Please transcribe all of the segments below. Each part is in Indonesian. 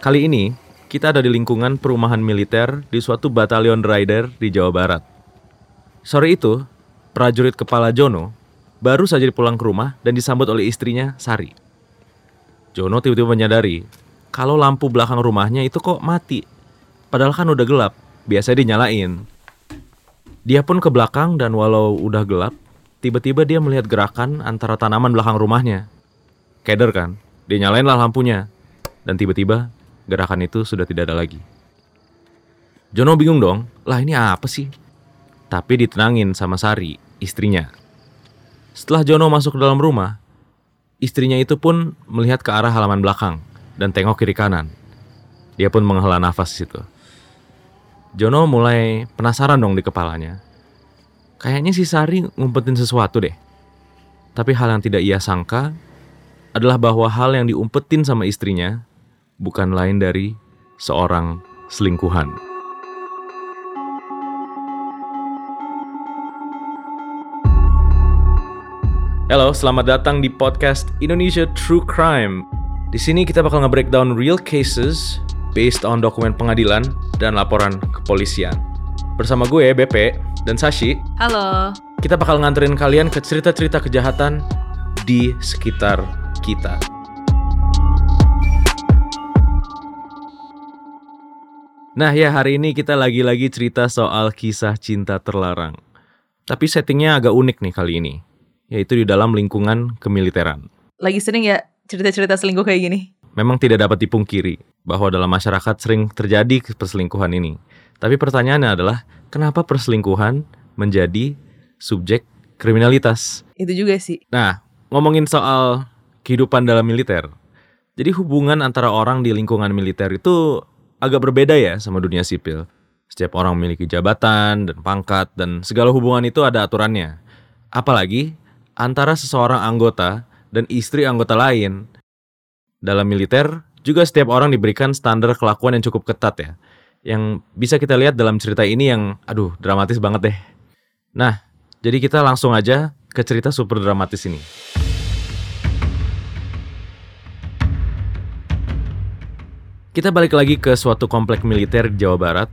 Kali ini, kita ada di lingkungan perumahan militer di suatu batalion rider di Jawa Barat. Sore itu, prajurit kepala Jono baru saja pulang ke rumah dan disambut oleh istrinya, Sari. Jono tiba-tiba menyadari kalau lampu belakang rumahnya itu kok mati. Padahal kan udah gelap, biasa dinyalain. Dia pun ke belakang dan walau udah gelap, tiba-tiba dia melihat gerakan antara tanaman belakang rumahnya. Keder kan? Dia nyalain lah lampunya. Dan tiba-tiba gerakan itu sudah tidak ada lagi. Jono bingung dong, lah ini apa sih? Tapi ditenangin sama Sari, istrinya. Setelah Jono masuk ke dalam rumah, istrinya itu pun melihat ke arah halaman belakang dan tengok kiri kanan. Dia pun menghela nafas situ. Jono mulai penasaran dong di kepalanya. Kayaknya si Sari ngumpetin sesuatu deh. Tapi hal yang tidak ia sangka adalah bahwa hal yang diumpetin sama istrinya bukan lain dari seorang selingkuhan. Halo, selamat datang di podcast Indonesia True Crime. Di sini kita bakal nge-breakdown real cases based on dokumen pengadilan dan laporan kepolisian. Bersama gue, BP, dan Sashi. Halo. Kita bakal nganterin kalian ke cerita-cerita kejahatan di sekitar kita. Nah ya hari ini kita lagi-lagi cerita soal kisah cinta terlarang. Tapi settingnya agak unik nih kali ini, yaitu di dalam lingkungan kemiliteran. Lagi sering ya cerita-cerita selingkuh kayak gini? Memang tidak dapat dipungkiri bahwa dalam masyarakat sering terjadi perselingkuhan ini. Tapi pertanyaannya adalah, kenapa perselingkuhan menjadi subjek kriminalitas? Itu juga sih. Nah, ngomongin soal kehidupan dalam militer. Jadi hubungan antara orang di lingkungan militer itu agak berbeda ya sama dunia sipil. Setiap orang memiliki jabatan dan pangkat dan segala hubungan itu ada aturannya. Apalagi antara seseorang anggota dan istri anggota lain. Dalam militer juga setiap orang diberikan standar kelakuan yang cukup ketat ya. Yang bisa kita lihat dalam cerita ini yang aduh dramatis banget deh. Nah, jadi kita langsung aja ke cerita super dramatis ini. Kita balik lagi ke suatu komplek militer di Jawa Barat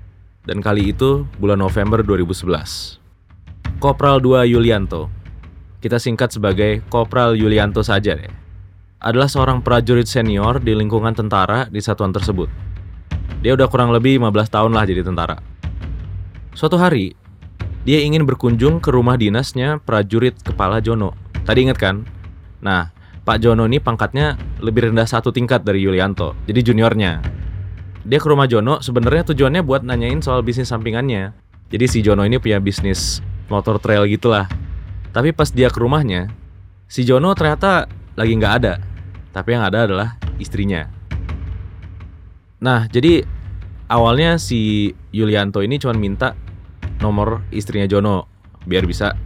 dan kali itu bulan November 2011. Kopral 2 Yulianto, kita singkat sebagai Kopral Yulianto saja deh, adalah seorang prajurit senior di lingkungan tentara di satuan tersebut. Dia udah kurang lebih 15 tahun lah jadi tentara. Suatu hari, dia ingin berkunjung ke rumah dinasnya prajurit kepala Jono. Tadi inget kan? Nah, Pak Jono ini pangkatnya lebih rendah satu tingkat dari Yulianto, jadi juniornya. Dia ke rumah Jono sebenarnya tujuannya buat nanyain soal bisnis sampingannya. Jadi si Jono ini punya bisnis motor trail gitulah. Tapi pas dia ke rumahnya, si Jono ternyata lagi nggak ada. Tapi yang ada adalah istrinya. Nah, jadi awalnya si Yulianto ini cuma minta nomor istrinya Jono biar bisa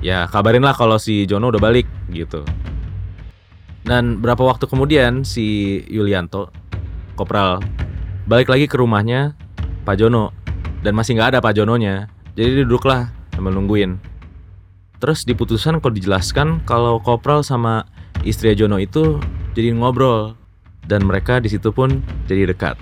ya kabarin lah kalau si Jono udah balik gitu. Dan berapa waktu kemudian si Yulianto, Kopral, balik lagi ke rumahnya Pak Jono. Dan masih nggak ada Pak Jononya. Jadi duduklah sambil nungguin. Terus diputuskan kok dijelaskan kalau Kopral sama istri Jono itu jadi ngobrol. Dan mereka di situ pun jadi dekat.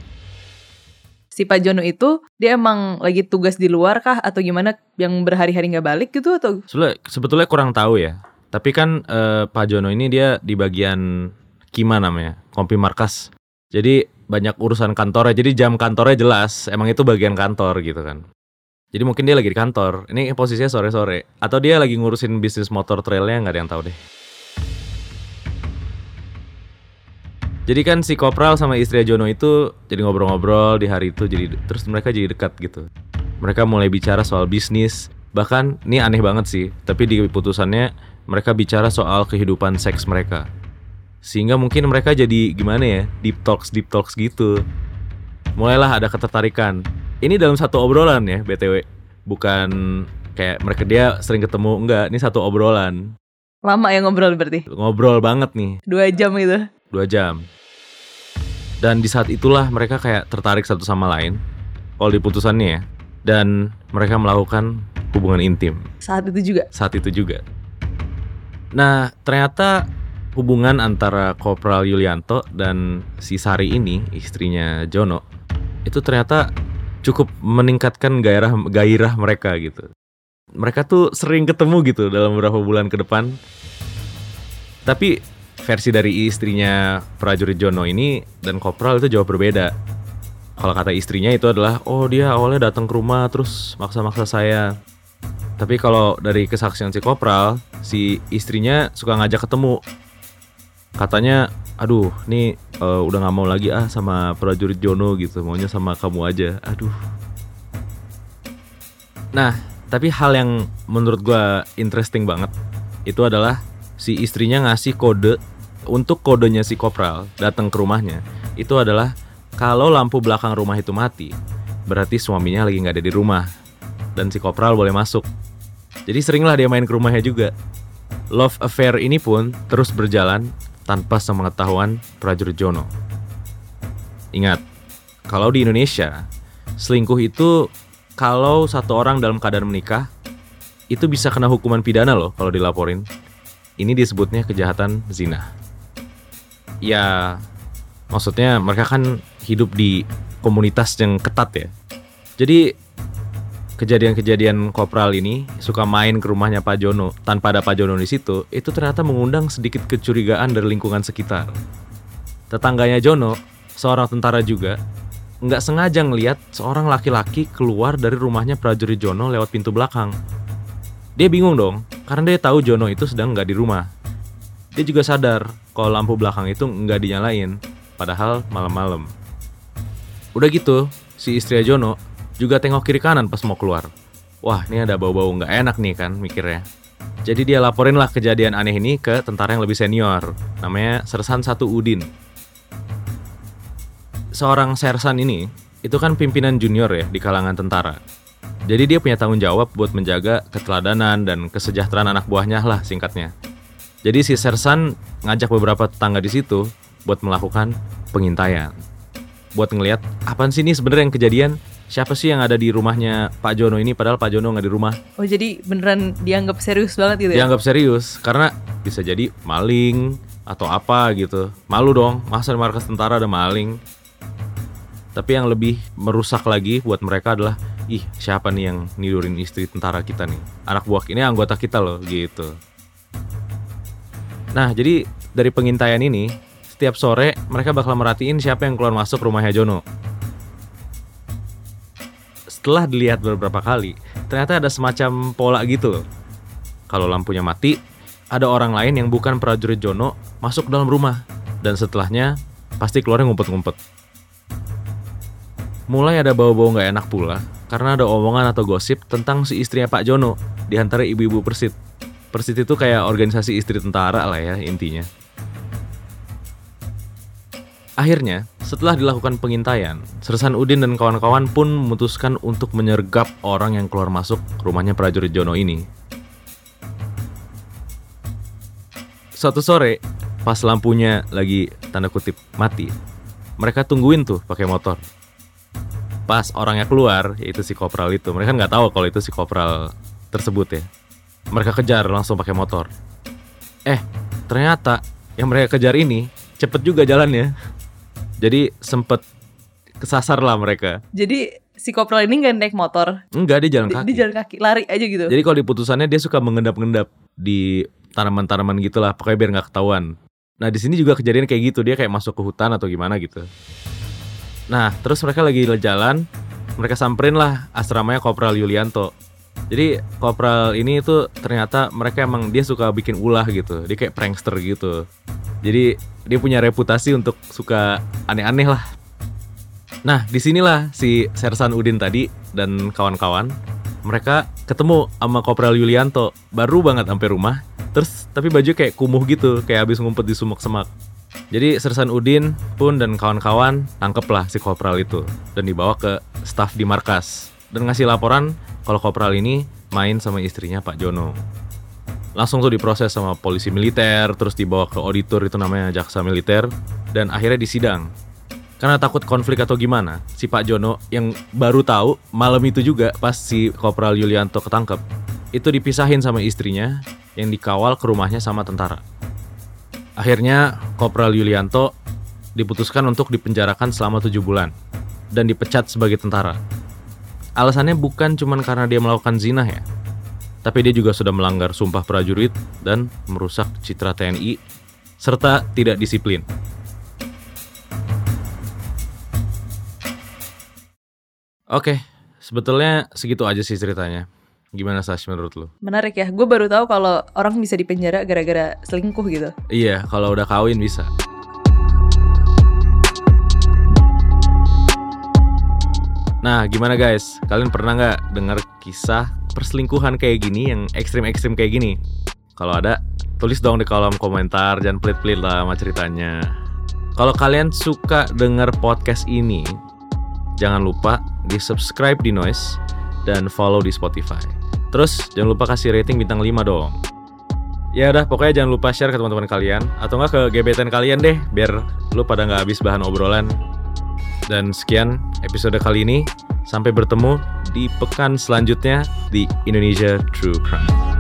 Si Pak Jono itu dia emang lagi tugas di luar kah atau gimana yang berhari-hari nggak balik gitu atau? Sebetulnya, sebetulnya kurang tahu ya. Tapi kan eh, Pak Jono ini dia di bagian Kima namanya, Kompi Markas. Jadi banyak urusan kantornya, jadi jam kantornya jelas, emang itu bagian kantor gitu kan. Jadi mungkin dia lagi di kantor, ini posisinya sore-sore. Atau dia lagi ngurusin bisnis motor trailnya, nggak ada yang tahu deh. Jadi kan si Kopral sama istri Jono itu jadi ngobrol-ngobrol di hari itu, jadi terus mereka jadi dekat gitu. Mereka mulai bicara soal bisnis, bahkan ini aneh banget sih, tapi di putusannya mereka bicara soal kehidupan seks mereka. Sehingga mungkin mereka jadi gimana ya, deep talks, deep talks gitu. Mulailah ada ketertarikan. Ini dalam satu obrolan ya, BTW. Bukan kayak mereka dia sering ketemu, enggak, ini satu obrolan. Lama ya ngobrol berarti? Ngobrol banget nih, Dua jam gitu. dua jam. Dan di saat itulah mereka kayak tertarik satu sama lain. Kalau di putusannya ya. Dan mereka melakukan hubungan intim Saat itu juga. saat itu juga. Nah, ternyata hubungan antara Kopral Yulianto dan si Sari ini, istrinya Jono, itu ternyata cukup meningkatkan gairah gairah mereka gitu. Mereka tuh sering ketemu gitu dalam beberapa bulan ke depan. Tapi versi dari istrinya prajurit Jono ini dan Kopral itu jauh berbeda. Kalau kata istrinya itu adalah, oh dia awalnya datang ke rumah terus maksa-maksa saya. Tapi kalau dari kesaksian si Kopral, si istrinya suka ngajak ketemu. Katanya aduh nih uh, udah nggak mau lagi ah sama prajurit Jono gitu maunya sama kamu aja. Aduh. Nah tapi hal yang menurut gua interesting banget itu adalah si istrinya ngasih kode untuk kodenya si kopral datang ke rumahnya. Itu adalah kalau lampu belakang rumah itu mati berarti suaminya lagi nggak ada di rumah dan si kopral boleh masuk jadi seringlah dia main ke rumahnya juga love affair ini pun terus berjalan tanpa sepengetahuan prajurit Jono. Ingat, kalau di Indonesia, selingkuh itu kalau satu orang dalam keadaan menikah, itu bisa kena hukuman pidana loh kalau dilaporin. Ini disebutnya kejahatan zina. Ya, maksudnya mereka kan hidup di komunitas yang ketat ya. Jadi kejadian-kejadian kopral ini suka main ke rumahnya Pak Jono tanpa ada Pak Jono di situ, itu ternyata mengundang sedikit kecurigaan dari lingkungan sekitar. Tetangganya Jono, seorang tentara juga, nggak sengaja ngeliat seorang laki-laki keluar dari rumahnya prajurit Jono lewat pintu belakang. Dia bingung dong, karena dia tahu Jono itu sedang nggak di rumah. Dia juga sadar kalau lampu belakang itu nggak dinyalain, padahal malam-malam. Udah gitu, si istri Jono juga tengok kiri kanan pas mau keluar. Wah, ini ada bau-bau nggak enak nih kan mikirnya. Jadi dia laporin lah kejadian aneh ini ke tentara yang lebih senior, namanya Sersan Satu Udin. Seorang sersan ini, itu kan pimpinan junior ya di kalangan tentara. Jadi dia punya tanggung jawab buat menjaga keteladanan dan kesejahteraan anak buahnya lah singkatnya. Jadi si Sersan ngajak beberapa tetangga di situ buat melakukan pengintaian. Buat ngelihat apa sih ini sebenarnya yang kejadian siapa sih yang ada di rumahnya Pak Jono ini padahal Pak Jono nggak di rumah. Oh jadi beneran dianggap serius banget gitu ya? Dianggap serius karena bisa jadi maling atau apa gitu. Malu dong, masa di markas tentara ada maling. Tapi yang lebih merusak lagi buat mereka adalah ih siapa nih yang nidurin istri tentara kita nih anak buah ini anggota kita loh gitu nah jadi dari pengintaian ini setiap sore mereka bakal merhatiin siapa yang keluar masuk rumahnya Jono setelah dilihat beberapa kali, ternyata ada semacam pola gitu. Kalau lampunya mati, ada orang lain yang bukan prajurit Jono masuk ke dalam rumah. Dan setelahnya, pasti keluarnya ngumpet-ngumpet. Mulai ada bau-bau nggak enak pula, karena ada omongan atau gosip tentang si istrinya Pak Jono di antara ibu-ibu Persit. Persit itu kayak organisasi istri tentara lah ya intinya. Akhirnya, setelah dilakukan pengintaian, Sersan Udin dan kawan-kawan pun memutuskan untuk menyergap orang yang keluar masuk rumahnya prajurit Jono ini. Suatu sore, pas lampunya lagi tanda kutip mati, mereka tungguin tuh pakai motor. Pas orangnya keluar, yaitu si kopral itu, mereka nggak tahu kalau itu si kopral tersebut ya. Mereka kejar langsung pakai motor. Eh, ternyata yang mereka kejar ini cepet juga jalannya jadi sempet kesasar lah mereka. Jadi si kopral ini nggak naik motor? Enggak, dia jalan kaki. Dia jalan kaki, lari aja gitu. Jadi kalau di putusannya dia suka mengendap-endap di tanaman-tanaman gitulah, pokoknya biar nggak ketahuan. Nah di sini juga kejadian kayak gitu, dia kayak masuk ke hutan atau gimana gitu. Nah terus mereka lagi jalan, mereka samperin lah asramanya Kopral Yulianto. Jadi Kopral ini itu ternyata mereka emang dia suka bikin ulah gitu, dia kayak prankster gitu. Jadi dia punya reputasi untuk suka aneh-aneh lah. Nah, di sinilah si Sersan Udin tadi dan kawan-kawan mereka ketemu sama Kopral Yulianto baru banget sampai rumah. Terus tapi baju kayak kumuh gitu, kayak habis ngumpet di sumak semak. Jadi Sersan Udin pun dan kawan-kawan tangkeplah si Kopral itu dan dibawa ke staf di markas dan ngasih laporan kalau Kopral ini main sama istrinya Pak Jono langsung tuh diproses sama polisi militer, terus dibawa ke auditor itu namanya jaksa militer, dan akhirnya disidang. Karena takut konflik atau gimana, si Pak Jono yang baru tahu malam itu juga pas si Kopral Yulianto ketangkep, itu dipisahin sama istrinya yang dikawal ke rumahnya sama tentara. Akhirnya Kopral Yulianto diputuskan untuk dipenjarakan selama tujuh bulan dan dipecat sebagai tentara. Alasannya bukan cuma karena dia melakukan zina ya, tapi dia juga sudah melanggar sumpah prajurit dan merusak citra TNI serta tidak disiplin. Oke, sebetulnya segitu aja sih ceritanya. Gimana Sash menurut lu? Menarik ya. Gue baru tahu kalau orang bisa dipenjara gara-gara selingkuh gitu. Iya, kalau udah kawin bisa. Nah, gimana guys? Kalian pernah nggak dengar kisah perselingkuhan kayak gini yang ekstrim-ekstrim kayak gini? Kalau ada, tulis dong di kolom komentar, jangan pelit-pelit lah sama ceritanya. Kalau kalian suka denger podcast ini, jangan lupa di subscribe di Noise dan follow di Spotify. Terus jangan lupa kasih rating bintang 5 dong. Ya udah, pokoknya jangan lupa share ke teman-teman kalian atau nggak ke gebetan kalian deh, biar lu pada nggak habis bahan obrolan. Dan sekian episode kali ini. Sampai bertemu di pekan selanjutnya di Indonesia True Crime.